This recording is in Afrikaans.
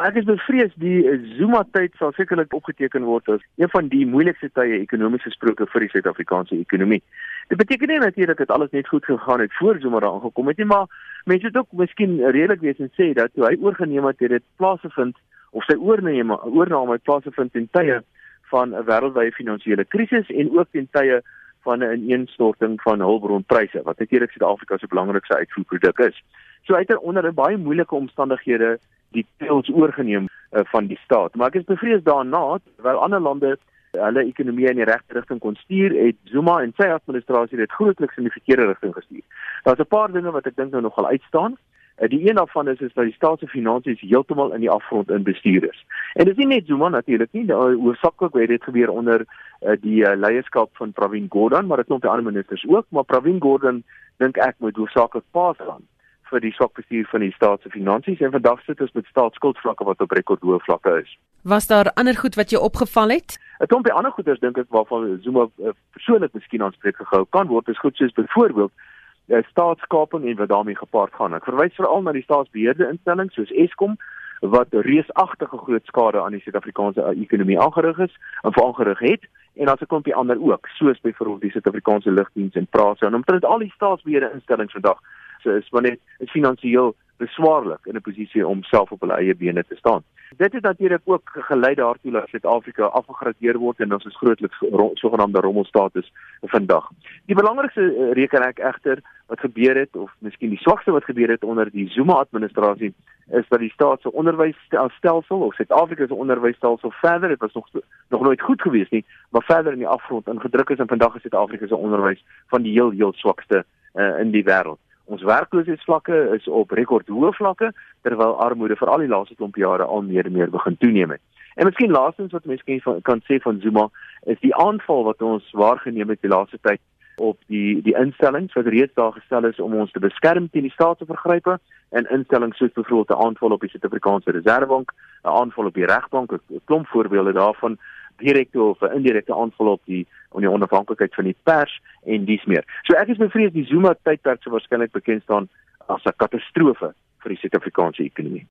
Ek is bevrees die Zuma tyd sal sekerlik opgeteken word as een van die moeilikste tye ekonomies gesproke vir die Suid-Afrikaanse ekonomie. Dit beteken nie natuurlik dat alles net goed gegaan het voor Zuma daar aangekom het nie, maar mense het ook miskien redelik wees en sê dat toe hy oorgeneem het, het dit plaasgevind of sy oorneem oorname het plaasgevind in tye van 'n wêreldwye finansiële krisis en ook in tye van 'n ineenstorting van hulpbronpryse wat natuurlik Suid-Afrika se belangrikste uitvoerproduk is. So uit onder baie moeilike omstandighede die teels oorgeneem uh, van die staat. Maar ek is bevrees daarna terwyl ander lande hulle ekonomie in die regte rigting kon stuur, het Zuma en sy administrasie dit grootliks in die verkeerde rigting gestuur. Daar's 'n paar dinge wat ek dink nou nogal uitstaan. Uh, die een daarvan is is dat die staat se finansies heeltemal in die afgrond in bestuur is. En dit is nie net Zuma natuurlik nie, hoofsaaklik het dit gebeur onder uh, die uh, leierskap van Pravin Gordhan, maar dit kom by ander ministers ook, maar Pravin Gordhan dink ek moet hoofsaaklik pas gaan vir die swak bestuur van die staat se finansies en vandag sit ons met staatsskuldvlakke wat op rekordhoë vlakke is. Was daar ander goed wat jou opgeval het? 'n Klompie ander goeders dink ek waarvan Zuma uh, persoonlik miskien aanspreek gehou kan word is goed soos byvoorbeeld uh, staatskaping en wat daarmee gepaard gaan. Ek verwys veral na die staatsbeheerde instellings soos Eskom wat reusagtige groot skade aan die Suid-Afrikaanse ekonomie aangerig is en verangerig het en daar's 'n klompie ander ook soos byvoorbeeld die Suid-Afrikaanse lugdiens en Prasa en omtrent al die staatsbeheerde instellings vandag is want dit is finansiëel beswaarlik in 'n posisie om self op hulle eie bene te staan. Dit het natuurlik ook gelei daartoe dat Suid-Afrika afgegradeer word en ons is grootliks ro sogenaamde rommelstatus vandag. Die belangrikste uh, reken ek egter wat gebeur het of miskien die swakste wat gebeur het onder die Zuma administrasie is dat die staat se onderwysstelsel of Suid-Afrika se onderwysstelsel verder dit was nog nog nooit goed gewees nie, maar verder in die afgrond ingedruk is en vandag is Suid-Afrika se onderwys van die heel heel swakste uh, in die wêreld. Ons werkloosheidsvlakke is op rekordhoë vlakke terwyl armoede vir al die laaste klomp jare al meer en meer begin toeneem het. En miskien laastens wat mense kan, kan sê van Zuma is die aanval wat ons waargeneem het die laaste tyd op die die instellings wat reeds daar gestel is om ons te beskerm teen die staatsvergrype en instellings soos byvoorbeeld 'n aanval op die Suid-Afrikaanse Reserwebank, 'n aanval op die regbank, 'n klomp voorbeelde daarvan direkte of 'n indirekte aanval op die op die onafhanklikheid van die pers en dies meer. So ek is bevrees die Zuma tydperk sou waarskynlik bekend staan as 'n katastrofe vir die Suid-Afrikaanse ekonomie.